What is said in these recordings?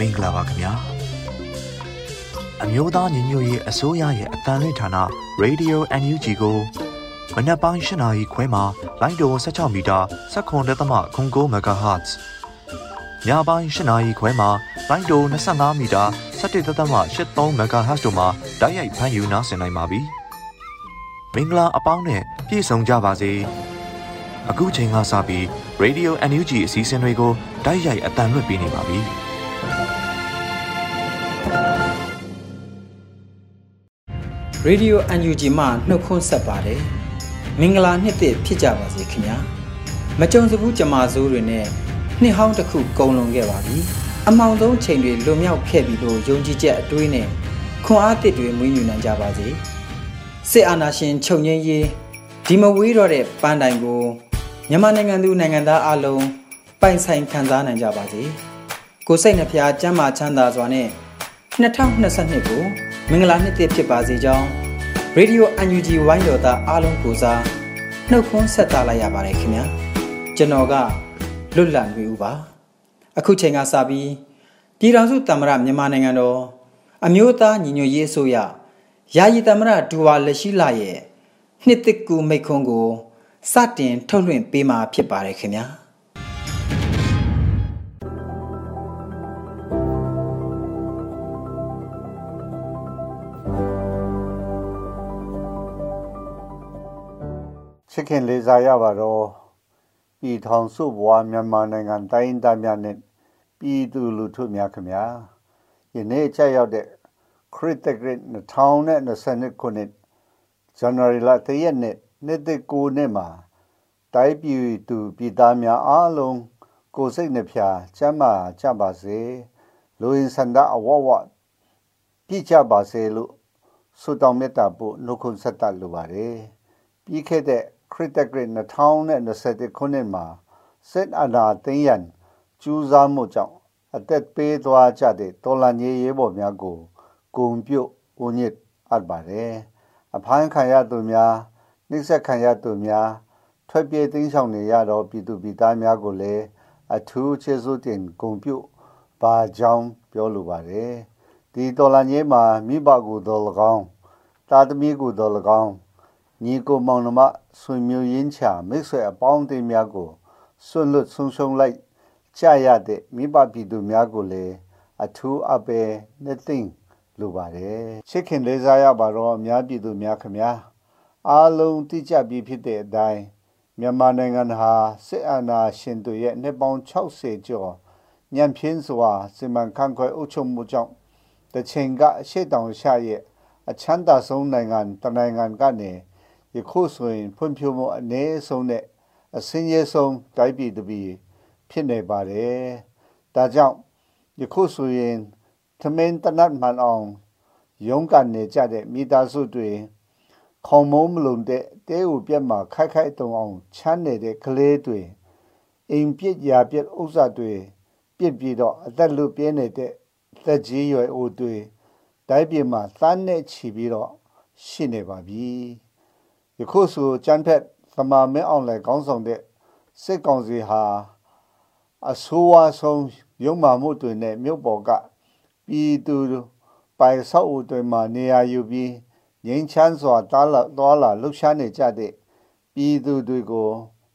မင်္ဂလာပါခင်ဗျာအမျိုးသားညီညွတ်ရေးအစိုးရရဲ့အတန်လွင့်ဌာန Radio NUG ကိုမနက်ပိုင်း၈နာရီခွဲမှာလိုင်းတို16မီတာ7.3 MHz ညပိုင်း၈နာရီခွဲမှာလိုင်းတို25မီတာ17.83 MHz တို့မှာဓာတ်ရိုက်ဖမ်းယူနားဆင်နိုင်ပါပြီမင်္ဂလာအပေါင်းနဲ့ပြည့်စုံကြပါစေအခုချိန်ကစပြီး Radio NUG အစည်းအဝေးကိုဓာတ်ရိုက်အတန်လွှင့်ပေးနေပါပြီ။ Radio UNG မှနှုတ်ခွန်းဆက်ပါတယ်မင်္ဂလာနှစ်သစ်ဖြစ်ကြပါစေခင်ဗျာမကြုံစဘူးကြမာစိုးတွေနဲ့နှစ်ဟောင်းတစ်ခုကုန်လွန်ခဲ့ပါပြီအမောင်ဆုံးချိန်တွေလွန်မြောက်ခဲ့ပြီလို့ယုံကြည်ချက်အတွေးနဲ့ခွန်အားသစ်တွေမွေးမြူနိုင်ကြပါစေစစ်အာဏာရှင်ချုပ်ငြိမ်းရေးဒီမဝေးတော့တဲ့ပန်းတိုင်ကိုမြန်မာနိုင်ငံသူနိုင်ငံသားအလုံးပိုင်ဆိုင်ခံစားနိုင်ကြပါစေကိုစိတ်နှဖျားကျမ်းမာချမ်းသာစွာနဲ့ 2022ကိုမင်္ဂလာနှစ်သစ်ဖြစ်ပါစေကြောင်းရေဒီယို UNG ဝိုင်းတော်သားအားလုံးကိုစားနှုတ်ခွန်းဆက်သလိုက်ရပါတယ်ခင်ဗျာကျွန်တော်ကလွတ်လပ်နေဦးပါအခုချိန်ကစပြီးပြည်ထောင်စုသမ္မတမြန်မာနိုင်ငံတော်အမျိုးသားညီညွတ်ရေးအစိုးရယာယီသမ္မတဒူဝါလက်ရှိလာရဲ့နှစ်သစ်ကူမိတ်ခွန်းကိုစတင်ထုတ်လွှင့်ပေးမှာဖြစ်ပါတယ်ခင်ဗျာ ချစ်ခင်လေးစားရပါတော့ပြည်ထောင်စုဘွားမြန်မာနိုင်ငံတိုင်းသားများနဲ့ပြည်သူလူထုများခင်ဗျာယနေ့ချက်ရောက်တဲ့ခရစ်တဂရစ်2020ခုနှစ်ဇန်နဝါရီလ3ရက်နေ့နေ့တကူနေ့မှာတိုင်းပြည်သူပြည်သားများအားလုံးကိုယ်စိတ်နှဖျားချမ်းသာကြပါစေလူရင်းစန္ဒအဝဝပြည့်ကြပါစေလို့ဆုတောင်းမေတ္တာပို့နှုတ်ခွန်းဆက်တတ်လိုပါတယ်ပြီးခဲ့တဲ့ ခရစ်တဂရစ်2020ခုနှစ်မှာစစ်အာဏာသိမ်းရန်ကျူးစာမှုကြောင့်အသက်ပေးသွားကြတဲ့တော်လန်ရေးရေးပေါ်များကိုဂုံပြုတ်ဦးညစ်အပ်ပါတယ်အဖမ်းခံရသူများနှိမ့်ဆက်ခံရသူများထွက်ပြေးသိမ်းဆောင်နေရတော့ပြည်သူပြည်သားများကိုလည်းအထူးကျေးဇူးတင်ဂုံပြုတ်ပါကြောင်းပြောလိုပါတယ်ဒီတော်လန်ရေးမှာမိဘကိုတော်၎င်းတာသမီကိုတော်၎င်း ညီကိုမောင်နှမဆွေမျိုးရင်းချမိတ်ဆွေအပေါင်းအသင်းများကိုဆွလွတ်ဆုံဆုံလိုက်ကြရတဲ့မိဘပြည်သူများကိုလည်းအထူးအပဲနှစ်သိမ့်လိုပါတယ်ချစ်ခင်လေးစားရပါတော့အများပြည်သူများခမညာအားလုံးသိကြပြီးဖြစ်တဲ့အတိုင်းမြန်မာနိုင်ငံဟာစစ်အာဏာရှင်တို့ရဲ့နှစ်ပေါင်း60ကျော်ညံပြင်းစွာစီမံခန့်ခွဲအုပ်ချုပ်မှုကြောင့်တချိန်ကအရှိတောင်ရှာရဲ့အချမ်းသာဆုံးနိုင်ငံတနိုင်ငံကနေ ယခုဆိုရင်ဖွံ့ဖြိုးမှုအနည်းဆုံးနဲ့အစင်းရဲဆုံးတိုင်းပြည်တစ်ပြည်ဖြစ်နေပါတယ်။ဒါကြောင့်ယခုဆိုရင်သမင်တနတ်မှန်အောင်ရုန်းကန်နေကြတဲ့မိသားစုတွေခေါမုံမလုံးတဲ့တဲဥပြက်မှာခိုက်ခိုက်တုံအောင်ချမ်းနေတဲ့ကလေးတွေအိမ်ပြစ်ရာပြစ်ဥစ္စာတွေပြစ်ပြီးတော့အသက်လူပြင်းနေတဲ့သက်ကြီးရွယ်အိုတွေတိုင်းပြည်မှာသန်းနဲ့ချီပြီးတော့ရှိနေပါပြီ။ ယခုဆိုကျန်းဖက်သမာမင်းအောင်လည်းခေါင်းဆောင်တဲ့စစ်ကောင်စီဟာအဆိုးဝါးဆုံးရုံမာမှုတွေနဲ့မြို့ပေါ်ကပြည်သူပိုင်ဆောက်ဦးတွေမှာနေရာယူပြီးငြိမ်းချမ်းစွာတားလာသွားလာလှုပ်ရှားနေကြတဲ့ပြည်သူတွေကို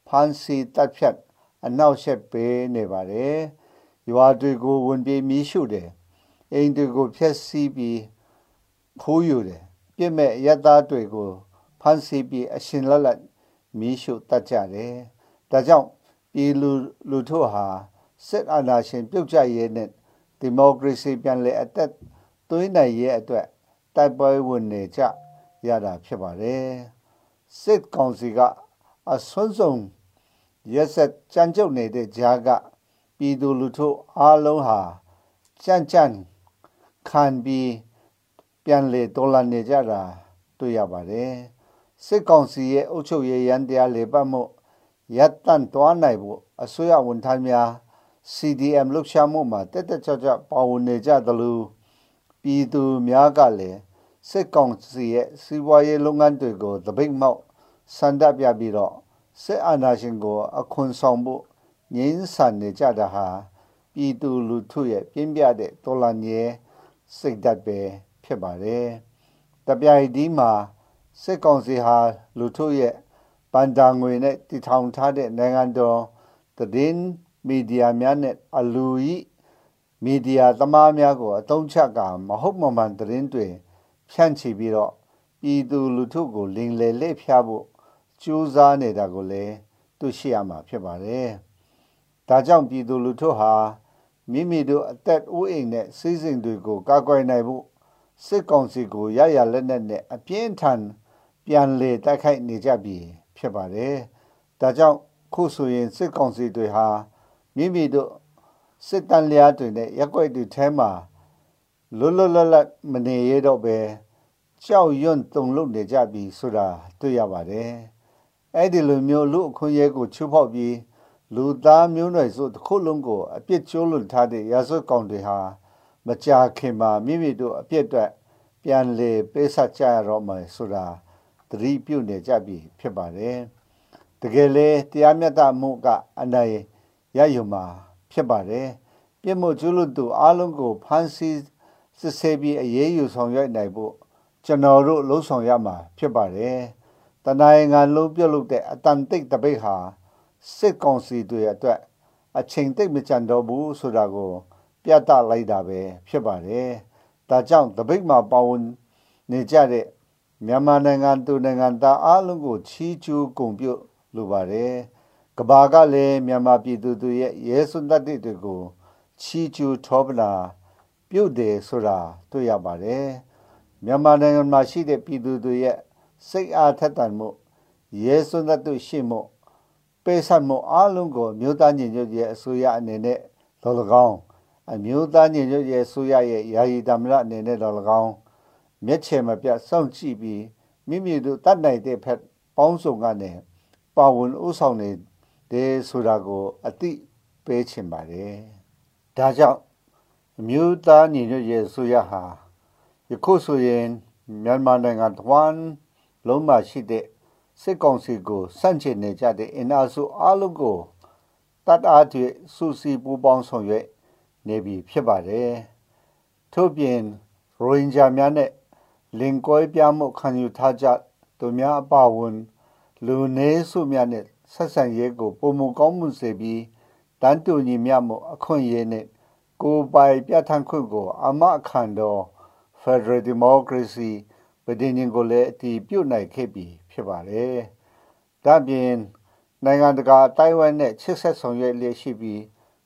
ဖမ်းဆီးတပ်ဖြတ်အနောက်ရှက်ပေးနေပါတယ်။ရွာတွေကိုဝင်ပြေးမီးရှို့တယ်။အိမ်တွေကိုဖျက်ဆီးပြီးခိုးယူတယ်။ပြစ်မဲ့ရသားတွေကို ဖန်ဆီးပြီးအရှင်လက်လက်မီးရှို့တတ်ကြတယ်။ဒါကြောင့်ပြည်လူလူထုဟာစစ်အာဏာရှင်ပြုတ်ကျရေးနဲ့ဒီမိုကရေစီပြန်လည်အသက်သွင်းနိုင်ရေးအတွက်တိုက်ပွဲဝင်နေကြရတာဖြစ်ပါတယ်။စစ်ကောင်စီကအဆွမ်းဆုံးရက်ဆက်ကြမ်းကြုတ်နေတဲ့ဂျာကပြည်သူလူထုအားလုံးဟာကြမ်းကြမ်းခံပြီးပြန်လေတော်လာနေကြတာတွေ့ရပါတယ် စစ်ကောင်စီရဲ့အုပ်ချုပ်ရေးရန်တရားလေပတ်မှုရပ်တန့်သွားနိုင်ဖို့အစိုးရဝန်ထမ်းများ CDM လှုပ်ရှားမှုမှာတက်တက်ကြွကြွပါဝင်နေကြသလိုပြည်သူများကလည်းစစ်ကောင်စီရဲ့စီးပွားရေးလုပ်ငန်းတွေကိုတပိတ်မောက်ဆန္ဒပြပြီးတော့စစ်အာဏာရှင်ကို အခွန်ဆောင်ဖို့ငြင်းဆန်နေကြတာဟာပြည်သူလူထုရဲ့ပြင်းပြတဲ့တော်လှန်ရေးစိတ်ဓာတ်ပဲဖြစ်ပါတယ်။တပြိုင်တည်းမှာ စစ်ကောင်စီဟာလူထုရဲ့ပန်တာငွေနဲ့တည်ထောင်ထားတဲ့နိုင်ငံတော်သတင်းမီဒီယာများနဲ့အလူကြီးမီဒီယာသမားများကိုအတုံးချကမဟုတ်မမှန်သတင်းတွေဖြန့်ချီပြီးတော့ပြည်သူလူထုကိုလင်လေလက်ဖျားဖို့ကြိုးစားနေတာကိုလည်းတွေ့ရှိရမှာဖြစ်ပါတယ်။ဒါကြောင့်ပြည်သူလူထုဟာမိမိတို့အသက်အိုးအိမ်နဲ့စီးစိမ်တွေကိုကာကွယ်နိုင်ဖို့စစ်ကောင်စီကိုရရလက်နက်နဲ့အပြင်းထန် ပြန်လေတိုက်ခိုက်နေကြပြီဖြစ်ပါတယ်။ဒါကြောင့်ခုဆိုရင်စစ်ကောင်စီတွေဟာမိမိတို့စစ်တမ်းလျားတွေနဲ့ရက်ွက်တွေထဲမှာလွတ်လွတ်လပ်လပ်မနေရတော့ပဲကြောက်ရွံ့တုန်လှုပ်နေကြပြီဆိုတာတွေ့ရပါတယ်။အဲ့ဒီလိုမျိုးလူအခွင့်အရေးကိုချိုးဖောက်ပြီးလူသားမျိုးနွယ်စုတစ်ခုလုံးကိုအပြစ်ကျိုးလွန်ထားတဲ့ရာဇဝတ်ကောင်တွေဟာမကြာခင်မှာမိမိတို့အပြစ်အတွက်ပြန်လေပေးဆက်ကြရတော့မယ်ဆိုတာ သတိပြုနေကြပြီဖြစ်ပါတယ်။တကယ်လေတရားမျှတမှုကအနိုင်ရယူမှာဖြစ်ပါတယ်။ပြစ်မှုကျူးလွန်သူအလုံးကိုဖမ်းဆီးစစ်ဆေးပြီးအရေးယူဆောင်ရွက်နိုင်ဖို့ကျွန်တော်တို့လှုံ့ဆော်ရမှာဖြစ်ပါတယ်။တနိုင်ငံလုံးပြုတ်လုတဲ့အတန်တိတ်တပိတ်ဟာစစ်ကောင်စီတွေအတွက်အချိန်တိတ်မကြံတော့ဘူးဆိုတာကို ပြသလိုက်တာပဲဖြစ်ပါတယ်။ဒါကြောင့်တပိတ်မှာပါဝင်နေကြတဲ့ မြန်မာနိုင်ငံသူနိုင်ငံသားအားလုံးကိုချီးကျူးဂုဏ်ပြုလိုပါတယ်။ကဘာကလည်းမြန်မာပြည်သူတွေရဲ့ရဲစွန်းတတ်တွေကိုချီးကျူးထောပနာပြုတ်တယ်ဆိုတာတွေ့ရပါတယ်။မြန်မာနိုင်ငံမှာရှိတဲ့ပြည်သူတွေရဲ့စိတ်အားထက်သန်မှုရဲစွန်းတတ်ရှိမှုပေးဆက်မှုအလုံးကိုမြို့သားညီညွတ်ရေးအစိုးရအနေနဲ့လောလကောင်းအမျိုးသားညီညွတ်ရေးအစိုးရရဲ့ယာယီသမ္မတအနေနဲ့လောလကောင်း မျက်ခြေမပြတ်စောင့်ကြည့်ပြီးမိမိတို့တတ်နိုင်တဲ့ဖက်ပေါင်းစုံကနေပါဝင်ဥဆောင်နေတဲ့ဆိုတာကိုအတိပေးချင်ပါတယ်။ဒါကြောင့်အမျိုးသားညီညွတ်ရေးအစိုးရဟာယခုဆိုရင်မြန်မာနိုင်ငံတဝမ်းလုံးမှာရှိတဲ့စစ်ကောင်စီကိုစန့်ကျင်နေကြတဲ့အင်အားစုအလုံးကိုတတ်အားဖြင့်စူစီပူပေါင်းဆောင်ရွက်နေပြီဖြစ်ပါတယ်။ထို့ပြင်ရိုဟင်ဂျာများနဲ့ လင်ကွဲပြမှုခံယူထားကြသူများအပါဝင်လူနေစုများနဲ့ဆက်ဆံရေးကိုပုံမကောင်းမှုစေပြီးတန်တူညီမျှမှုအခွင့်အရေးနဲ့ကိုယ်ပိုင်ပြဋ္ဌာန်းခွင့်ကိုအမအခန့်တော် Federal Democracy ပြည်ညင်ကိုလည်းအတည်ပြုနိုင်ခဲ့ပြီဖြစ်ပါတယ်။ဒါပြင်နိုင်ငံတကာတိုင်ဝမ်နဲ့ချစ်ဆက်ဆောင်ရွက်လျက်ရှိပြီး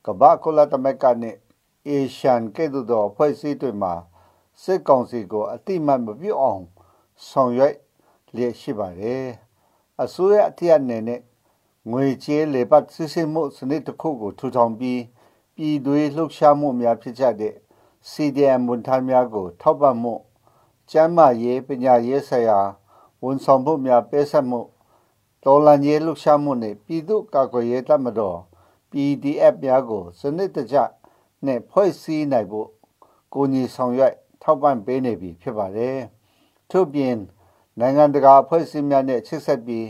ကမ္ဘာကုလသမဂ္ဂနဲ့အေရှန်ကဲ့သို့သောဖွဲ့စည်းတွေမှာ စစ်ကောင်စီကိုအတိမတ်မပြုတ်အောင်ဆောင်ရွက်လျက်ရှိပါတယ်။အစိုးရအထက်အနေနဲ့ငွေကြေးလေပတ်စစ်စစ်မှုစနစ်တစ်ခုကိုထူထောင်ပြီးပြည်သွေးလှုပ်ရှားမှုများဖြစ်ကြတဲ့ CDM ဝန်ထမ်းများကို ထောက်ပံ့မှုကျန်းမာရေးပညာရေးဆိုင်ရာဝန်ဆောင်မှုများပေးဆက်မှုတော်လန်ရေးလှုပ်ရှားမှုနဲ့ပြည်သူ့ကာကွယ်ရေးတပ်မတော် PDF များကို စနစ်တကျနဲ့ဖွဲ့စည်းနိုင်ဖို့ကိုညီဆောင်ရွက် ထောက်ပံ့ပေးနေပြီဖြစ်ပါတယ်။ထို့ပြင်နိုင်ငံတကာအဖွဲ့အစည်းများနဲ့ချစ်ဆက်ပြီး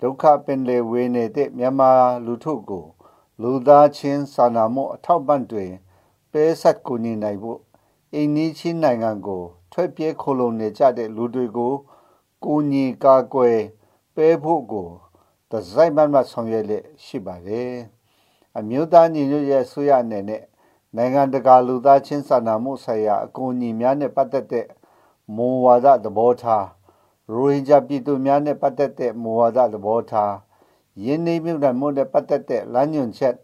ဒုက္ခပင်လေဝေနေတဲ့မြန်မာလူထုကိုလူသားချင်းစာနာမှုအထောက်ပံ့တွေပေးဆက်ကူညီနိုင်ဖို့အိန္ဒိချင်းနိုင်ငံကို ထွက်ပြေးခိုလုံနေကြတဲ့လူတွေကိုကိုညီကာကွယ်ပေးဖို့ကိုဒဇိုင်းမတ်မတ်ဆောင်ရွက်လက်ရှိပါတယ်အမျိုးသားညီညွတ်ရေးအစိုးရအနေနဲ့ နိုင်ငံတကာလူသားချင်းစာနာမှုဆိုင်ရာအကူအညီများနဲ့ပတ်သက်တဲ့မူဝါဒသဘောထားရိုဟင်ဂျာပြည်သူများနဲ့ပတ်သက်တဲ့မူဝါဒသဘောထားယင်းနေမြုံမှုနဲ့ပတ်သက်တဲ့လမ်းညွှန်ချက်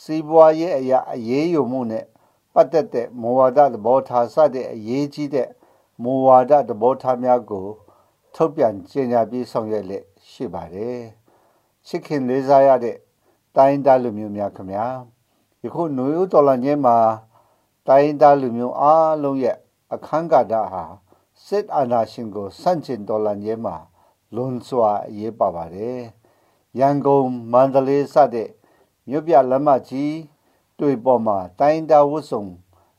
စီးပွားရေးအရာအရေးယူမှုနဲ့ပတ်သက်တဲ့မူဝါဒသဘောထားစတဲ့အရေးကြီးတဲ့မူဝါဒသဘောထားများကို ထုတ်ပြန်ကြေညာပြီးဆောင်ရွက်လက်ရှိပါတယ်။ချစ်ခင်လေးစားရတဲ့တိုင်းသားလူမျိုးများခင်ဗျာ ယခုຫນွေဦးတော်လန်ကျင်းမှာတိုင်းသားလူမျိုးအားလုံးရဲ့အခန်းကဏ္ဍဟာစစ်အာဏာရှင်ကိုစန့်ကျင်တော်လှန်ရေးမှာလွန်စွာအရေးပါပါတယ်။ရန်ကုန်မန္တလေးစတဲ့မြို့ပြလမ်းမကြီးတွေ့ပေါ်မှာတိုင်းတာဝတ်စုံ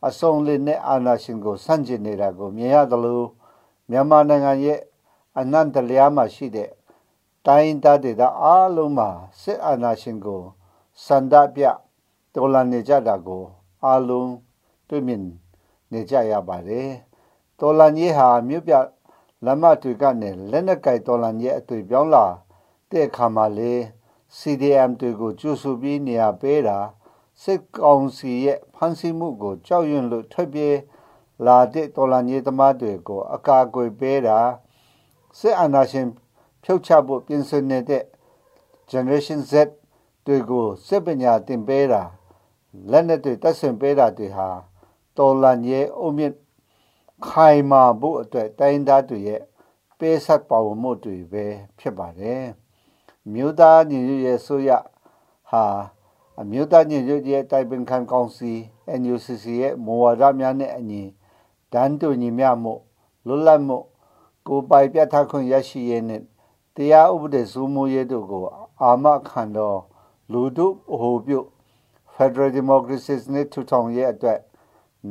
အစုံလင်နဲ့အာဏာရှင်ကိုစန့်ကျင်နေတာကိုမြင်ရသလိုမြန်မာနိုင်ငံရဲ့အနန္တလျားမှာရှိတဲ့တိုင်းတာဒေသအားလုံးမှာစစ်အာဏာရှင်ကိုစန္ဒပြ တော်လှန်နေကြတာကိုအားလုံးတွေ့မြင်နေကြရပါတယ်တော်လှန်ရေးဟာမြို့ပြလမ်းမတွေကနေလက်နက်ကိုင်တော်လှန်ရေးအသွေးပြောင်းလာတဲ့အခါမှာလေ CDM တွေကိုကျူဆူပြီးနေရာပေးတာစစ်ကောင်စီရဲ့ဖမ်းဆီးမှုကိုကြောက်ရွံ့လို့ထွက်ပြေးလာတဲ့တော်လှန်ရေးသမားတွေကို အကာအကွယ်ပေးတာစစ်အာဏာရှင်ဖြုတ်ချဖို့ပြင်ဆင်နေတဲ့ Generation Z တွေကိုစစ်ပညာသင်ပေးတာ လက်နက်တွေတက်ဆင်ပေးတာတွေဟာတော်လန်ရဲ့အုံမြင့်ခိုင်မာဖို့အတွက်တိုင်းသားတွေရဲ့ပေးဆက်ပါဝင်မှုတွေပဲဖြစ်ပါတယ်မြို့သားညီညွတ်ရေးဆိုရဟာအမျိုးသားညီညွတ်ရေးတိုင်ပင်ခံကောင်စီ NUCC ရဲ့မူဝါဒများနဲ့အညီဒန်းတူညီမျှမှုလွတ်လပ်မှုကိုပိုင်ပြဋ္ဌာန်းခွင့်ရရှိရေးနဲ့တရားဥပဒေစိုးမိုးရေးတို့ကို အာမခံတော်လူတို့ဟိုပြု Federal Democracy နဲ့ထူထောင်ရေးအတွက်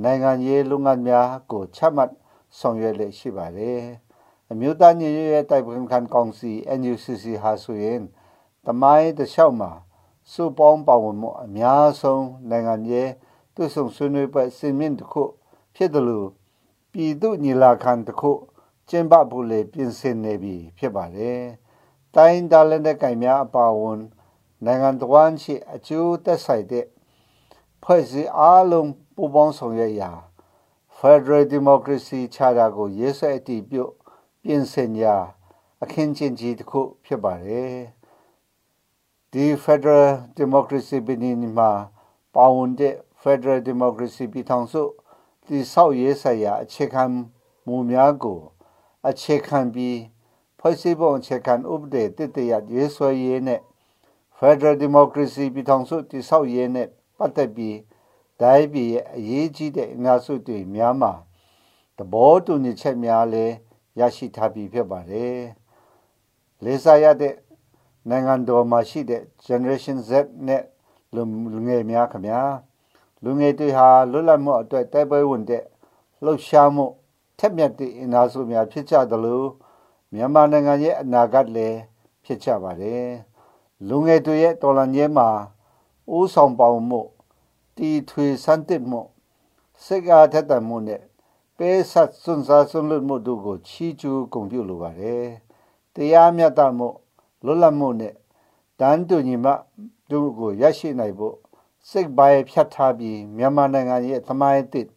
နိုင်ငံရေးလုပ်ငန်းများကိုချမှတ်ဆောင်ရွက်လေရှိပါတယ်။အမျိုးသားညီညွတ်ရေးတိုက်ပွဲခံကောင်စီ NUCC ဟာဆိုရင်တမိုင်းတစ်လျှောက်မှာစုပေါင်းပါဝင်မှုအများဆုံးနိုင်ငံရေးတွဆုံဆွေးနွေးပွဲစင်မြင့်တစ်ခုဖြစ်တယ်လို့ပြည်သူညီလာခံတစ်ခုကျင်းပဖို့လေပြင်ဆင်နေပြီဖြစ်ပါတယ်။တိုင်းဒါလနဲ့ကင်များအပါအဝင်နိုင်ငံတော်ရှိအကျိုးသက်ဆိုင်တဲ့ ဖွဲ့စည်းအားလုံးပူးပေါင်းဆောင်ရွက်ရာ Federal Democracy Charter ကိုရေးဆွဲအတည်ပြုပြင်ဆင်ရာအခင်းကျင်းကြီးတစ်ခုဖြစ်ပါတယ်။ဒီ Federal Democracy ပြည်နယ်မှာပါဝင်တဲ့ Federal Democracy ပြည်ထောင်စုတည်ဆောက်ရေးဆိုင်ရာအခြေခံမူများကိုအခြေခံပြီးဖွဲ့စည်းပုံအခြေခံဥပဒေတည်တည်ရရေးဆွဲရေးနဲ့ Federal Democracy ပြည်ထောင်စုတည်ဆောက်ရေးနဲ့ ပတ်သက်ပြီးဒိုင်းပြည်ရဲ့အရေးကြီးတဲ့အများစုတွေများမှာသဘောတူညီချက်များလည်းရရှိထားပြီးဖြစ်ပါတယ်။လေးစားရတဲ့နိုင်ငံတော်မှာရှိတဲ့ Generation Z နဲ့လူငယ်များခင်ဗျာလူငယ်တွေဟာလွတ်လပ်မှုအတွက်တိုက်ပွဲဝင်တဲ့လှုပ်ရှားမှုထက်မြက်တဲ့အင်အားစုများဖြစ်ကြသလိုမြန်မာနိုင်ငံရဲ့အနာဂတ်လည်းဖြစ်ကြပါတယ်။လူငယ်တွေရဲ့တော်လှန်ရေးမှာ ဦးဆောင်ပါဝင်မှုတီထွေစန်းတစ်မှုစိတ်အားထက်သန်မှုနဲ့ပေးဆက်စွန့်စားစွန့်လွတ်မှုတို့ကိုချီးကျူးဂုဏ်ပြုလိုပါတယ်။တရားမျှတမှုလွတ်လပ်မှုနဲ့တန်တူညီမှတို့ကိုရရှိနိုင်ဖို့စိတ်ပိုင်းဖြတ်ထားပြီးမြန်မာနိုင်ငံရဲ့သမိုင်းတစ်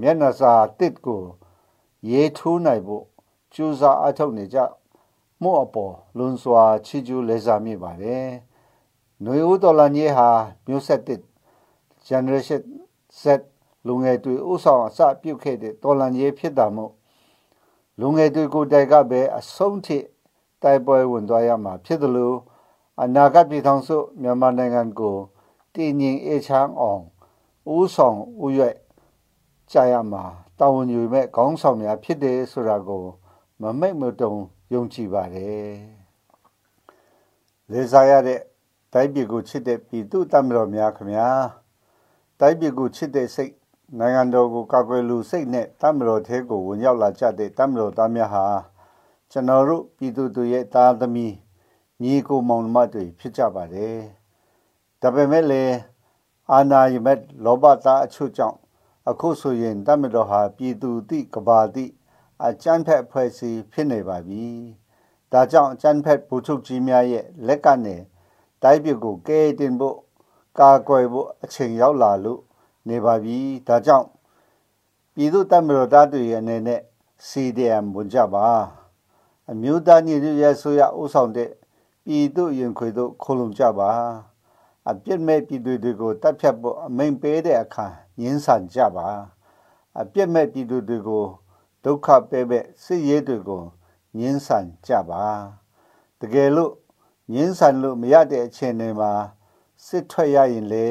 မျက်နှာစာတစ်ကိုရေးထိုးနိုင်ဖို့ကြိုးစားအထောက်နေကြမှုအပေါ်လွန်စွာချီးကျူးလေးစားမိပါတယ်။ ຫນွေဦးတော်လန်ကြီးဟာမျိုးဆက်တစ် generation Z လူငယ်တွေဥဆောင်အစပြုတ်ခဲ့တဲ့တော်လန်ကြီးဖြစ်တာမို့လူငယ်တွေကိုတိုက်ကပဲအဆုံးထိတိုက်ပွဲဝင်သွားရမှာဖြစ်တယ်လို့အနာဂတ်ပြည်ထောင်စုမြန်မာနိုင်ငံကိုတည်ငြိမ်အေးချမ်းအောင်ဥဆောင်ဥရွက်ကြာရမှာတာဝန်ယူမဲ့ခေါင်းဆောင်များဖြစ်တယ်ဆိုတာကိုမမိတ်မတုံယုံကြည်ပါတယ်လေစားရတဲ့ တိုင်းပြည်ကိုချစ်တဲ့ပြည်သူတမတော်များခင်ဗျာတိုင်းပြည်ကိုချစ်တဲ့စိတ်နိုင်ငံတော်ကိုကာကွယ်လူစိတ်နဲ့တမတော်သေးကိုဝင်ရောက်လာကြတဲ့တမတော်သားများဟာကျွန်တော်တို့ပြည်သူတွေရဲ့သားသမီးညီကိုမောင်မတွေဖြစ်ကြပါတယ်ဒါပေမဲ့လည်းအာနာယမက်လောဘသားအချို့ကြောင့်အခုဆိုရင်တမတော်ဟာပြည်သူတိကဘာတိအကျန်းဖက်ဖွဲ့စည်းဖြစ်နေပါပြီ။ဒါကြောင့်အကျန်းဖက်ဘူချုပ်ကြီးများရဲ့လက်ကနေ တိုင်းပြည်ကိုကဲတင်ဖို့ကာကွယ်ဖို့အချိန်ရောက်လာလို့နေပါပြီ။ဒါကြောင့်ပြည်သူတမတော်သားတွေရဲ့အနေနဲ့ CDM ဝင်ကြပါ။အမျိုးသားညီညွတ်ရေးဆိုရဥဆောင်တဲ့ပြည်သူရင်ခွေတို့ခုံလုံကြပါ။အပြစ်မဲ့ပြည်သူတွေကိုတပ်ဖြတ်ဖို့အမိန်ပေးတဲ့အခါငင်းဆန်ကြပါအပြစ်မဲ့ပြည်သူတွေကိုဒုက္ခပေးမဲ့စစ်ရေးတွေကိုငင်းဆန်ကြပါတကယ်လို့ ငင်းဆန်လို့မရတဲ့အခြေအနေမှာစစ်ထွက်ရရင်လေ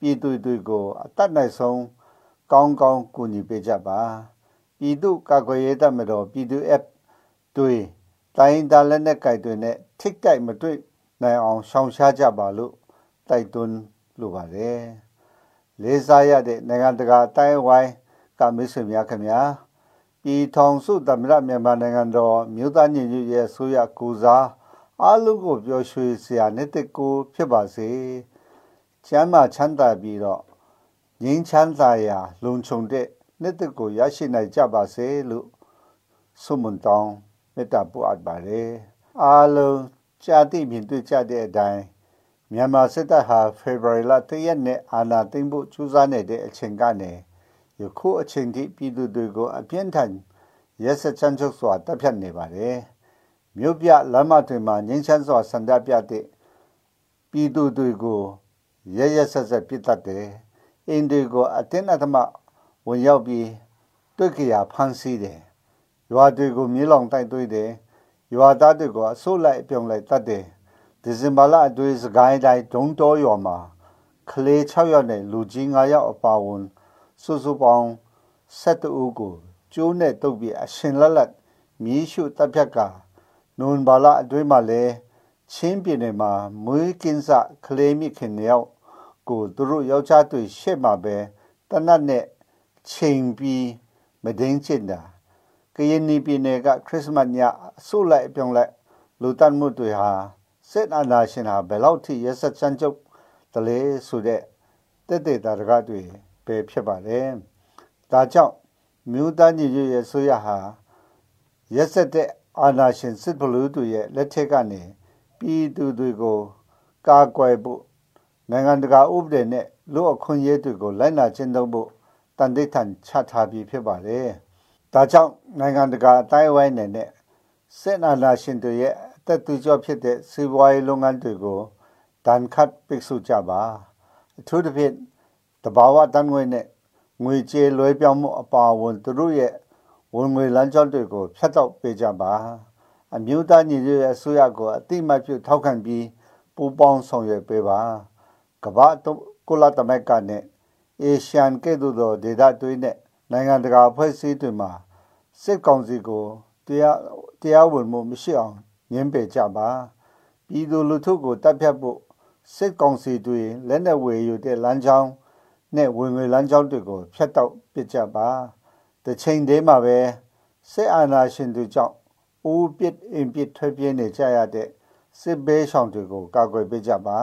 ပြည်သူတွေကိုအတတ်နိုင်ဆုံးကောင်းကောင်းကူညီပေးကြပါပြည်သူ့ကာကွယ်ရေးတပ်မတော်ပြည်သူ app တွေတိုင်းဒါလက်နဲ့ကြိုက်တွေနဲ့ထိတ်ကြိုက်မတွေ့နိုင်အောင်ရှောင်ရှားကြပါလို့တိုက်တွန်းလိုပါတယ်လေးစားရတဲ့နိုင်ငံတကာအတိုင်းဝိုင်းကမိတ်ဆွေများခင်ဗျာပြည်ထောင်စုသမ္မတမြန်မာနိုင်ငံတော်မြို့သားညီညွတ်ရေးအစိုးရကူစား အားလုံးကိုပျော်ရွှင်စရာနှစ်သက်ကိုဖြစ်ပါစေချမ်းသာချမ်းသာပြီးတော့ငြိမ်းချမ်းသာရာလုံခြုံတဲ့နှစ်သက်ကိုရရှိနိုင်ကြပါစေလို့ဆုမွန်တောင်းမေတ္တာပို့အပ်ပါတယ်အားလုံးကြာတိမြင်တွေ့ကြတဲ့အတိုင်းမြန်မာစစ်တပ်ဟာဖေဖော်ဝါရီလ၁ရက်နေ့အာဏာသိမ်းဖို့ကြိုးစားနေတဲ့အချိန်ကနေယခုအချိန်ထိပြည်သူတွေကိုအပြင်းထန်ရက်စက်ချမ်းချုပ်စွာတပ်ဖြတ်နေပါတယ် မြို့ပြလမ်းမတွေမှာငင်းချမ်းစွာဆန္ဒပြတဲ့ပြည်သူတွေကိုရရဆက်ဆက်ပြစ်တတ်တယ်အင်းတွေကိုအတင်းအဓမ္မဝင်ရောက်ပြီးတွေ့ကြရဖမ်းဆီးတယ်ရွာတွေကိုမြေလောင်တိုက်သွေးတယ်ရွာသားတွေကိုအစိုးလိုက်ပြုံလိုက်တတ်တယ်ဒီဇင်ဘာလအတွင်းစကိုင်းတိုင်းဒုံတော်ရွာမှာကလေး6ယောက်နဲ့လူကြီး9ယောက်အပါဝင်စုစုပေါင်း7ဦးကိုကျိုးနဲ့တုပ်ပြီးအရှင်လက်လက်မြီးရှုတပ်ဖြတ်က နွန်ဘာလအတွင်းမှာလည်းချင်းပြည်နယ်မှာမွေးကင်းစကလေးမိခင်ယောက်ကိုသူတို့ယောက်ျားတွေရှေ့မှာပဲတနတ်နဲ့ချိန်ပြီးမဒင်းချင်တာကရင်ပြည်နယ်ကခရစ်စမတ်ညအဆုလိုက်ပြောင်းလိုက်လူတတ်မှုတွေဟာစစ်အာဏာရှင်ဟာဘယ်လောက်ထိရက်ဆက်ချမ်းကျုပ်တလဲဆိုတဲ့တက်တဲ့တာရကတွေပဲဖြစ်ပါတယ်။ဒါကြောင့်မြို့သားညီညွတ်ရေးဆိုရဟာရက်ဆက်တဲ့ အာဏာရှင်စစ်ဘလူးတွေရဲ့လက်ထက်ကနေပြည်သူတွေကိုကာကွယ်ဖို့နိုင်ငံတကာဥပဒေနဲ့လူအခွင့်အရေးတွေကိုလိုက်နာကျင့်သုံးဖို့တန်တိထန်ချထားပြီးဖြစ်ပါတယ်။ဒါကြောင့်နိုင်ငံတကာအတိုင်းအဝိုင်းနဲ့စစ်အာဏာရှင်တွေရဲ့တက်သူကျော်ဖြစ်တဲ့စီးပွားရေးလုပ်ငန်းတွေကိုဒဏ်ခတ်ပိတ်ဆို့ကြပါအထူးသဖြင့်တဘာဝတန်ငွေနဲ့ငွေကြေးလွှဲပြောင်းမှုအပါအဝင်သူတို့ရဲ့ ဝင်ငွေလမ်းကြောင်းတွေကိုဖျက်တောက်ပေးကြပါအမျိုးသားညီညွတ်ရေးအစိုးရကိုအတိမတ်ပြုထောက်ခံပြီးပူးပေါင်းဆောင်ရွက်ပေးပါကမ္ဘာကုလသမဂ္ဂနဲ့အေရှန်ကဲ့သို့သောဒေသတွေနဲ့နိုင်ငံတကာအဖွဲ့အစည်းတွေမှာစစ်ကောင်စီကိုတရားတရားဝင်မှုမရှိအောင်ငင်းပယ်ကြပါပြည်သူလူထုကိုတပ်ဖြတ်ဖို့စစ်ကောင်စီတွေလက်နက်ဝယ်ယူတဲ့လမ်းကြောင်းနဲ့ဝင်ငွေလမ်းကြောင်းတွေကိုဖျက်တောက်ပစ်ကြပါ တစ်ချိန်တည်းမှာပဲစစ်အာဏာရှင်တွေကြောင့်ဦးပစ်အင်ပစ်ထွက်ပြေးနေကြရတဲ့စစ်ဘေးရှောင်တွေကိုကာကွယ်ပေးကြပါ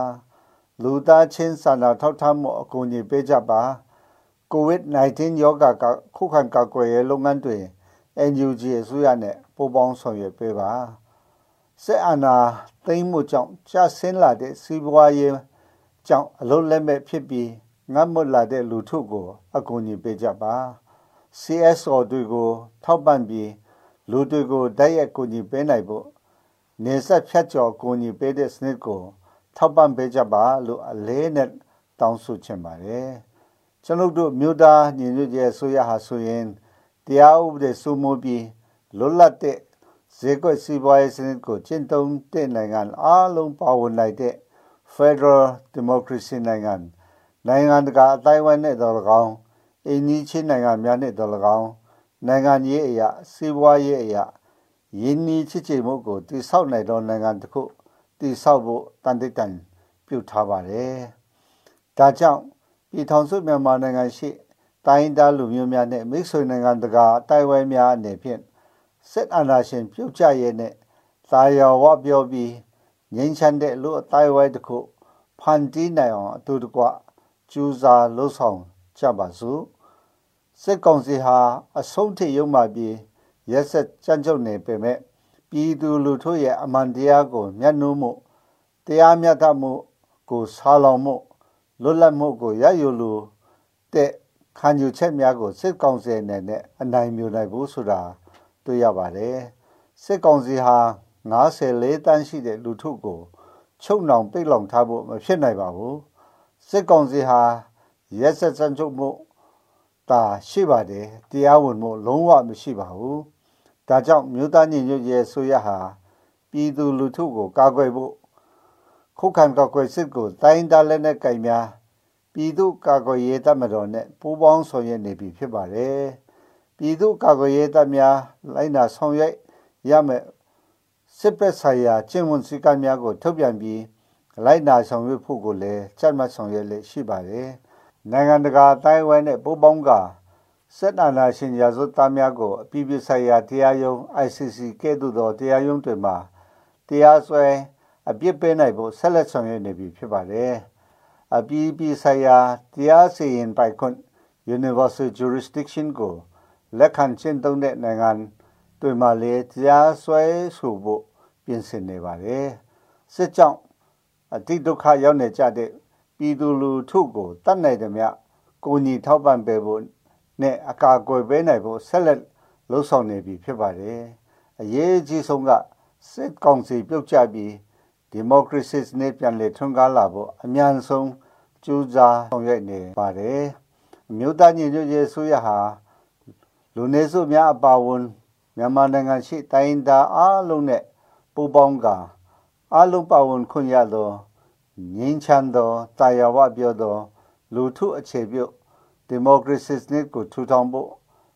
လူသားချင်းစာနာထောက်ထားမှုအကူအညီပေးကြပါ COVID-19 ရောဂါကခုခံကာကွယ်ရေးလုပ်ငန်းတွေ NUG အစိုးရနဲ့ပူးပေါင်းဆောင်ရွက်ပေးပါစစ်အာဏာသိမ်းမှုကြောင့်ကျဆင်းလာတဲ့စီးပွားရေးကြောင့်အလုံးလက်မဲ့ဖြစ်ပြီးငတ်မွတ်လာတဲ့လူထုကိုအကူအညီပေးကြပါ CSO တွေကိုထောက်ပံ့ပြီးလူတွေကိုတိုက်ရိုက်ကူညီပေးနိုင်ဖို့နေဆက်ဖြတ်ကျော်ကူညီပေးတဲ့စနစ်ကိုထောက်ပံ့ပေးကြပါလို့အလေးနဲ့တောင်းဆိုချင်ပါတယ်ကျွန်ုပ်တို့မြို့သားညီညွတ်ရေးဆိုရဟာဆိုရင်တရားဥပဒေစိုးမိုးပြီးလွတ်လပ်တဲ့ဈေးကွက်စီးပွားရေးစနစ်ကိုကျင့်သုံးတဲ့နိုင်ငံအားလုံးပါဝင်နိုင်တဲ့ Federal Democracy နိုင်ငံနိုင်ငံတကာအတိုင်းအဝိုင်းနဲ့တော်၎င်း အင်းကြီးချင်းနိုင်ငံများနဲ့တော်၎င်းနိုင်ငံရေးအရာစီးပွားရေးအရာယင်းဤချစ်ချေမှုကိုတည်ဆောက်နိုင်သောနိုင်ငံတစ်ခုတည်ဆောက်ဖို့တန်တိတ်တန်ပြုထားပါတယ်။ဒါကြောင့်ပြည်ထောင်စုမြန်မာနိုင်ငံရှိတိုင်းသားလူမျိုးများနဲ့မိတ်ဆွေနိုင်ငံတကာတိုက်ဝဲများအနေဖြင့်စစ်အာဏာရှင်ပြုတ်ကျရဲနဲ့သာယာဝပြောပြီးငြိမ်းချမ်းတဲ့လူအတိုင်းဝဲတစ်ခုဖန်တီးနိုင်အောင်အတူတကွကြိုးစားလှုပ်ဆောင် ကြပါစို့စစ်ကောင်စီဟာအဆုံးထိရုံမှပြီးရက်ဆက်ကြမ်းကြုတ်နေပေမဲ့ပြည်သူလူထုရဲ့အမှန်တရားကိုမျက်နှာမှုတရားမျှတမှုကိုဆာလောင်မှုလွတ်လပ်မှုကိုရယူလိုတဲ့ခံယူချက်များကိုစစ်ကောင်စီအနေနဲ့အနိုင်မြူနိုင်ဘူးဆိုတာတွေ့ရပါတယ်စစ်ကောင်စီဟာ94တန်းရှိတဲ့လူထုကိုချုပ်နှောင်ပိတ်လောင်ထားဖို့မဖြစ်နိုင်ပါဘူးစစ်ကောင်စီဟာ ရက်ဆက်စံချုပ်မှုတာရှိပါတယ်တရားဝင်မှုလုံးဝမရှိပါဘူးဒါကြောင့်မြို့သားညီညွတ်ရေးဆိုရဟာပြည်သူလူထုကိုကာကွယ်ဖို့ခုခံကာကွယ်စစ်ကိုတိုင်းသားလက်နက်ကင်များပြည်သူကာကွယ်ရေးတပ်မတော်နဲ့ပူးပေါင်းဆောင်ရွက်နေပြီဖြစ်ပါတယ်ပြည်သူ့ကာကွယ်ရေးတပ်များလိုက်နာဆောင်ရွက်ရမယ်စစ်ပက်ဆိုင်ရာကျင့်ဝတ်စည်းကမ်းများကိုထုတ်ပြန်ပြီးလိုက်နာဆောင်ရွက်ဖို့ကိုလည်းကြက်မှတ်ဆောင်ရွက်လက်ရှိပါတယ်။ နိုင်ငံတကာတိုင်းဝဲနဲ့ပိုးပေါင်းကစစ်အာဏာရှင်ရာဇဝတ်သားများကိုအပြည်ပြည်ဆိုင်ရာတရားရုံး ICC ကဲ့သို့သောတရားရုံးတွေမှာတရားစွဲအပြစ်ပေးနိုင်ဖို့ဆက်လက်ဆောင်ရွက်နေပြီဖြစ်ပါတယ်။အပြည်ပြည်ဆိုင်ရာတရားစီရင်ပိုင်ခွင့် Universal Jurisdiction ကိုလက်ခံကျင့်သုံးတဲ့နိုင်ငံတွေမှာလည်းတရားစွဲဆိုဖို့ပြင်ဆင်နေပါတယ်။စစ်ကြောင့်အတိဒုက္ခရောက်နေကြတဲ့ ပြည်သူလူထုကိုတတ်နိုင်သည်မြကိုညီထောက်ပံ့ပေးဖို့နဲ့အကာအကွယ်ပေးနိုင်ဖို့ဆက်လက်လှုံ့ဆော်နေပြီဖြစ်ပါတယ်။အရေးကြီးဆုံးကစစ်ကောင်စီပြုတ်ကျပြီးဒီမိုကရေစီစနစ်ပြန်လည်ထွန်းကားလာဖို့အမြန်ဆုံးကြိုးစားဆောင်ရွက်နေပါတယ်။အမျိုးသားညီညွတ်ရေးဆိုရဟာလူနေစုများအပါအဝင်မြန်မာနိုင်ငံရှိတိုင်းသားအားလုံးနဲ့ပူးပေါင်းကာအားလုံးပါဝင်ခွင့်ရသော ငြိမ်းချမ်းသောတာယာဝပြောသော လူထုအခြေပြုဒီမိုကရေစီစနစ်ကိုထူထောင်ဖို့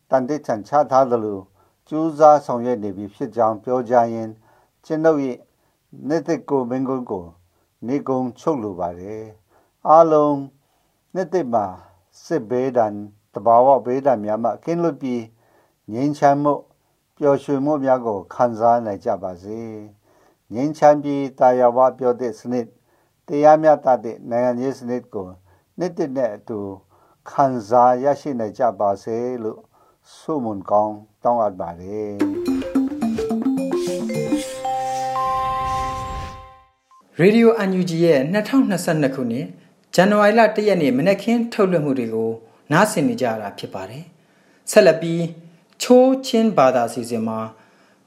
တန်တိချန်ချထားသလိုကြိုးစားဆောင်ရွက်နေပြီဖြစ်ကြောင်းပြောကြားရင်းကျွန်ုပ်၏နေ့တစ်ကိုမင်းကုန်းကိုနေကုန်းချုပ်လိုပါတယ်အားလုံးနေ့တစ်မှာစစ်ဘေးဒဏ်တဘာဝဘေးဒဏ်များမှကင်းလွတ်ပြီးငြိမ်းချမ်းမှုပျော်ရွှင်မှုများကိုခံစားနိုင်ကြပါစေငြိမ်းချမ်းပြီးတာယာဝပြောတဲ့စနစ် တရားမျှတတဲ့နိုင်ငံရေးစနစ်ကိုနှစ်တစ်နဲ့အတူခံစားရရှိနိုင်ကြပါစေလို့ဆုမွန်ကောင်းတောင်းအပ်ပါတယ်ရေဒီယို UNG ရဲ့2022ခုနှစ်ဇန်နဝါရီလ1ရက်နေ့မနက်ခင်းထုတ်လွှင့်မှုတွေကိုနားဆင်နေကြရတာဖြစ်ပါတယ်။ဆက်လက်ပြီးချိုးချင်းဘာသာစီစဉ်မှာ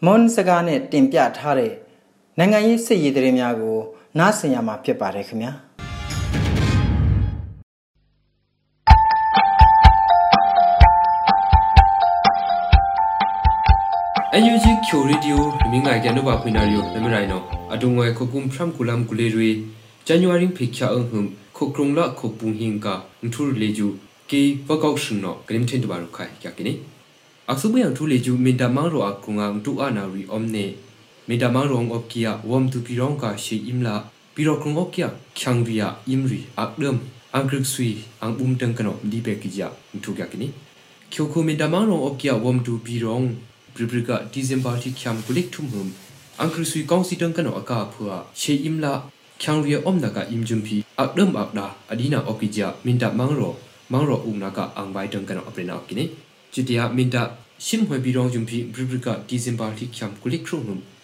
မွန်စကားနဲ့တင်ပြထားတဲ့နိုင်ငံရေးစစ်ရေးသတင်းများကို နားဆင်ရမှာဖြစ်ပါတယ်ခင်ဗျာ။အန်ယူဂျီချိုရီဒီယိုမင်းငိုင်ကန်တော့ခွင်နာရီယိုနမရိုင်နောအတုံငွယ်ခုကုမ်ဖရမ်ကူလမ်ကူလေရီဇန်နဝါရီဖိချာအုံဟုမ်ခုကရုံလာခုပုန်ဟင်ကာအန်ထူလေဂျူကေဝကောက်ရှင်နောဂရင်းတင်တဘာရုခိုင်ကြကိနေအခုဘယန်ထူလေဂျူမင်တမောင်ရောအကုငါတူအနာရီအုံနေ မင်တမောင်ရောအော့ကီယာဝမ်တူပီရောင်ကာရှီအင်လာပီရောကရုံအော့ကီယာချန်ရီယာအင်ရီအကဒမ်အန်ဂရစ်ဆွီအန်ဘုံတန်ကနောဒီပေကီဂျာထူကြကိနေကျိုခုမင်တမောင်ရောအော့ကီယာဝမ်တူပီရောင် Bribrika December ti khyam kulik thum hum angkri sui kong si tang kano aka phua she imla khyang ria om na ka im jum phi akdam akda adina okija minta mangro mangro ungna ka angbai tang kano aprena okine chitia minta sim hoi bi rong jum phi Bribrika December ti khyam kulik thum hum CTF minta la angkri sui kong siang la kung amin ka na omne angkri sui kong si tang ka khyang sakrit sine CTF minta tang ka li ju တုမနောအထုနာပေနာအော်ပီဂျာမင်တမောင်ရောမောင်ရောဦးနာကအမုံတန်ကနောအင်ထူမီရှင်နာအကိနေဒီဇင်ဘာတိချမ်ကုလိခရေဟုဘ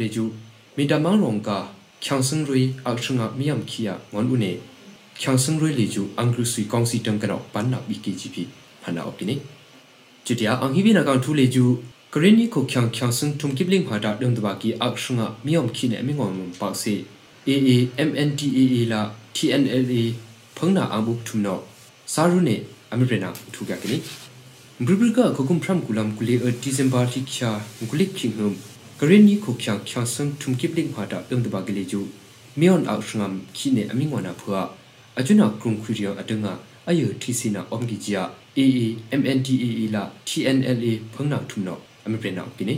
လေဂျူမင်တမောင်ရောကချန်စန်ရီအခရှငါမီယမ်ခီယာငွန်ဦးနေချန်စန်ရီလီဂျူအန်ဂရုဆွီကောင်စီတန်ကနောပန်နာဘီကီဂျီပီဟနာအကိနေကျတျာအန်ဟီဘီနာကန်ထူလေ ဂျူကရင်နီကိုချန်ချန်စန်ထုံကိပလင်းဟာတာဒမ်တဘာကီအခရှငါမီယမ်ခီနေမီငွန်ပါစီ AAMNTAA လာ TNLA ဖုံနာအဘုထုနောစာရုနေအမေပရနာထူကကနီဘရဘရကခုကုမ်ဖရမ်ကူလမ်ကူလေအဒီဇင်ဘာတိချာဂူလိခိငုံကရင်နီခုချာချာဆန်ထုံကိပလင်းဟာတာတုံတဘာကလေးကျူမီယွန်အောက်ရှငမ်ခိနေအမင်းဝနာဖွာအကျွနာကရုံခွရီယအတငါအယထီစီနာအုံဂီဂျာ AA MNDAA လာ TNLA ဖုန်းနာထုနော အမေပရနာကိနေ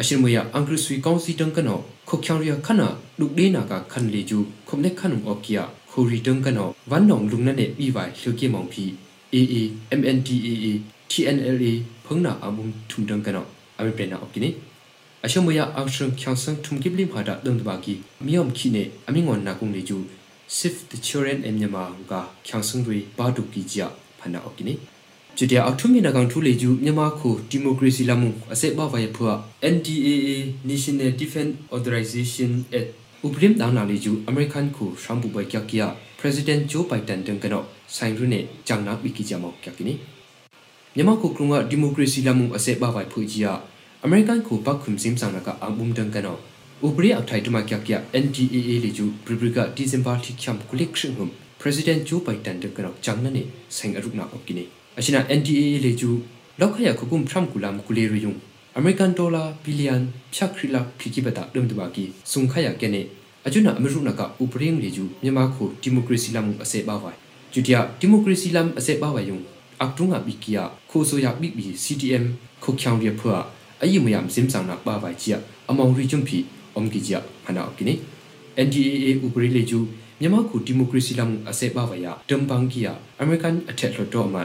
အရှင်မယအင်္ဂရိဆွီကောင်စီတန်ကနောခုချောင်ရခနာလူဒေနာကခန်လေကျူခုံလက်ခနုံအော့ကီယာခိုရီတုံကနောဝန်နောင်လုံနနဲ့ပြီးပိုင်လှုပ်ကြမောင်ဖီ AA MNDAA TNLA ဖုံနာအမုံထုံတုံကနောအမေပနာအော့ကိနေအရှမယအောက်ရှင်ချောင်းဆန်ထုံကိပလီဖာတာဒုံတဘာကီမြေယုံခိနေအမင်းငွန်နာကုံလေကျူ Sif the children and Myanmar ကချောင်းဆန်တွေဘာဒုကီကြဖနာအော့ကိနေ ကျတဲ့အောက်ထုမီနာကောင်ထူလေကျူမြန်မာခုဒီမိုကရေစီလာမှုအစက်ဘဝရဲ့ဖွာ NDAA National Defense Authorization Act ဥပဒေတောင်းနာလေးကျူအမေရိကန်ခုရှမ်ဘူဘိုင်ကကီယာ President Joe Biden တန်ကနောဆိုင်ရနေဂျန်နာဘီကီဂျမောကကီနီမြန်မာခုကရုံကဒီမိုကရေစီလာမှုအစက်ဘဝဖူကြီးယာအမေရိကန်ခုပတ်ခုမ်စင်ဆောင်နာကအဘုံတန်ကနောဥပဒေအထိုက်တမကကီယာ NDAA လေးကျူပရိပရိကဒီဇင်ဘာတိချမ်ကုလက်ရှင်ဟုမ် President Joe Biden တန်ကနောဂျန်နာနေဆိုင်အရုနာအော့ကီနီ အရှင် NDAA လေးကျူလောက်ခရခုကုမ်ဖရမ်ကူလမ်ကူလေရီယုံအမေရိကန်ဒေါ်လာဘီလီယံဖြတ်ခရီလာခီကီဘတာဒမ်တဘာကီဆုံခရကနေအကျွနာအမရုနာကဥပရင်းလေကျူမြန်မာခုဒီမိုကရေစီလမ်အစေပါဝိုင်ကျူတယာဒီမိုကရေစီလမ်အစေပါဝိုင်ယုံအကတုငါဘီကီယာခိုဆိုယာဘီဘီ CTM ခုချောင်ရဖွာအယိမယမ်စင်ဆောင်နာပါဝိုင်ချီယာအမောင်ရီဂျွန်ဖီအုံကီချီယာဟနာကိနေ NDAA ဥပရင်းလေကျူမြန်မာခုဒီမိုကရေစီလမ်အစေပါဝိုင်ယာဒမ်ဘန်ကီယာအမေရိကန်အထက်လွှတ်တော်မှာ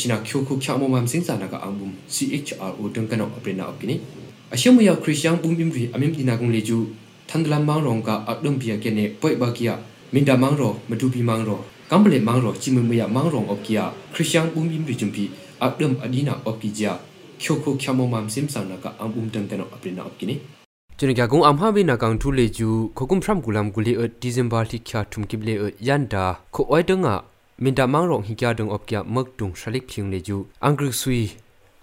စီတန်ကနောဒီနာဘီကီဂျာအမောင်ကကနီဘရဘရကဖေဖိုင်ကိုခ ्या အဒုံကနောဒီနေချိုကိုအကရုံအင်္ဂရိဆွီကောင်စီတန်ကနလေကျူခရစ်ယာန်ဘုံအင်ကူလေရီတာဒုံတဘာကီအမ်ဒီနာဘရီအုံကီဂျီပီအရှင်နာချိုကိုခ ्या မောမမ်စင်စာနာကအမ်ဘုံ CHRO တန်ကနောအပရနာအပကီနီအရှမယခရစ်ယာန်ဘုံအင်ရီအမင်ဒီနာကုံလေကျူထန်ဒလမ်မောင်ရောင်ကအဒုံပီယကနေပွိုက်ဘာကီယာမင်ဒါမောင်ရောမတူပီမောင်ရောကမ်ဘလေမောင်ရောချိမမယမောင်ရောအော့ကီယာခရစ်ယာန်ဘုံဘင်ရီဂျုံပီအဒမ်အဒီနာအော့ကီဂျာချိုခိုချမောမမ်စင်ဆန်နာကအမ်ဘုံတန်တနောအပရနာအော့ကီနီကျွန်တော်ကုံအမ်ဟာဘိနာကောင်ထူလေကျူခကုမ်ဖရမ်ဂူလမ်ဂူလီအဒီဇင်ဘာလိခါထုံကိဘလေယန်ဒါခိုအိုင်တငါမင်တာမောင်ရောဟိကျဒုံအော့ကီယာမက်တုံရှလိကဖျ င်းလေကျူအင်္ဂရိဆွီ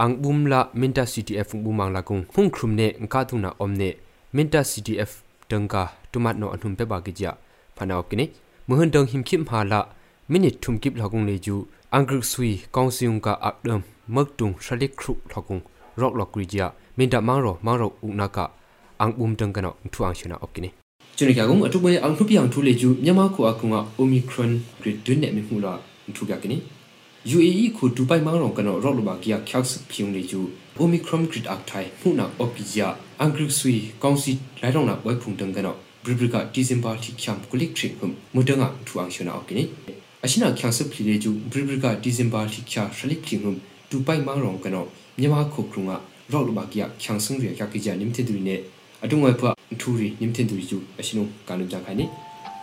အန်ဘုံလာမင်တာ CTF ဘုံမန်လာကုံဖုန်ခရုမနေငကာထုနာအုံနေမင်တာ CTF တန်ကာတူမတ်နိုအထုံပေဘာကီဂျာဖနာအော့ကီနီမဟန်ဒုံဟိမခိမဟာလာမိနစ်ထုံ ကိပလောက်ကုံလေကျူအင်္ဂရိဆွီကောင်စီယုံကအဒမ်မက်တုံရှလိကခရုလောက်ကုံရော့လော့ကရီဂျာမင်တာမောင်ရောမောင်ရောဥနာကအန်ဘုံတန်ကနောထူအောင်ရှနာအော့ကီနီကျွန်တော်ကကုံအထုပ်ပဲအောင်ထုပြအောင်ထူလေကျူမြန်မာခုအကုံကအိုမီခရွန်ဂရစ်ဒွန်းနဲ့မြမှုလာထူပြကီနီ UAE ခုဒူပိုင်မောင်ရောကနောရော့လိုဘာကီယာချောက်စ်ဖြုံလေကျူ Omicron grid ak thai huna opija angri sui kongsi lairong na wai phung tang kano bribrika december thi khyam kulik trip hum mudanga thu ang shona okini ashina khyang sup phile ju bribrika december thi khya shalik phing hum tu pai mang rong kano myama khok krunga rok lu ba kya khyang sung ri kya kija nim the du ne adung wai pha thu ri nim the du ju ashinu kanu jang khai ni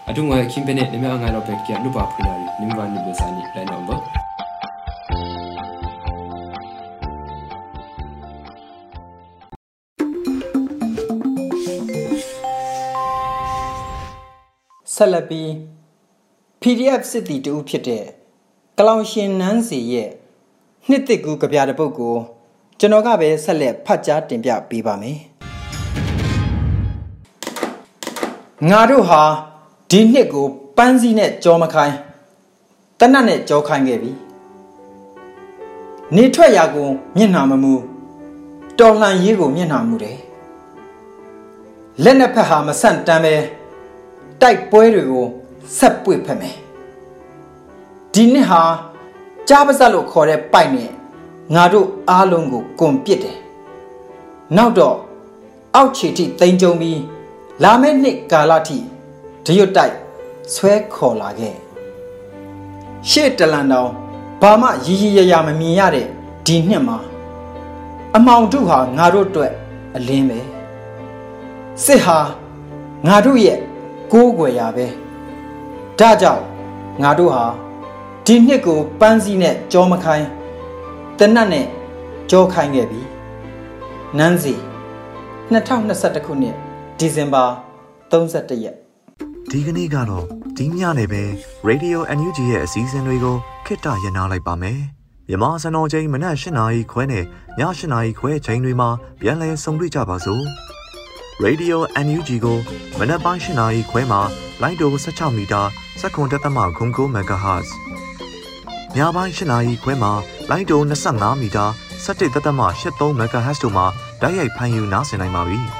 adung wai kim pe ne ne ma ngai lo pe kya nu ba phina ri nim ba ni be sa ni lai na ba ဆက်လက်ပြီး PDF စစ်တီတူဖြစ်တဲ့ကလောင်ရှင်နန်းစီရဲ့နှစ်တစ်ကူကြပြတဲ့ပုတ်ကိုကျွန်တော်ကပဲဆက်လက်ဖတ်ကြားတင်ပြပေးပါမယ် ငါတို့ဟာဒီနှစ်ကိုပန်းစည်းနဲ့ကြောမခိုင်းတနတ်နဲ့ကြောခိုင်းခဲ့ပြီနေထွက်ရာကိုမျက်နှာမမူတော်လှန်ရေးကိုမျက်နှာမူတယ်လက်နှစ်ဖက်ဟာမဆန့်တမ်းပဲတိုက်ပွဲတွေကိုဆက်ပွေဖက်မယ်ဒီနှစ်ဟာကြားပါစလို့ခေါ်တဲ့ပိုက်နဲ့ငါတို့အားလုံးကိုကွန်ပစ်တယ်နောက်တော့အောက်ခြေထိတိမ်ကြုံပြီး လာမယ့်နှစ်ကာလထိဒရွတ်တိုက်ဆွဲခေါ်လာခဲ့ရှေ့တလန်တောင်ဘာမှရည်ရည်ရရမမြင်ရတဲ့ဒီနှစ်မှာအမောင်တို့ဟာငါတို့အတွက်အလင်းပဲစစ်ဟာငါတို့ရဲ့ကိုးကွယ်ရာပဲဒါကြောင့်ငါတို့ဟာဒီနှစ်ကိုပန်းစည်းနဲ့ကြောမခိုင်းတနတ်နဲ့ကြောခိုင်းခဲ့ပြီနန်းစီ2021ခုနှစ် ဒီဇင်ဘာ31ရက်ဒီကနေ့ကတော့ဒီညနေပဲ Radio NUG ရဲ့အစည်းအဝေးတွေကိုခਿੱတရနာလိုက်ပါမယ်မြန်မာစံတော်ချိန်မနက်၈နာရီခွဲနဲ့ည၈နာရီခွဲချိန်တွေမှာပြန်လည်ဆုံတွေ့ကြပါစို့ Radio NUG ကိုမနက်ပိုင်း၈နာရီခွဲမှာလိုင်းတို16မီတာ7.3 MHz ညပိုင်း၈နာရီခွဲမှာလိုင်းတို25မီတာ17.83 MHz တို့မှာဓာတ်ရိုက်ဖမ်းယူနားဆင်နိုင်ပါပြီ။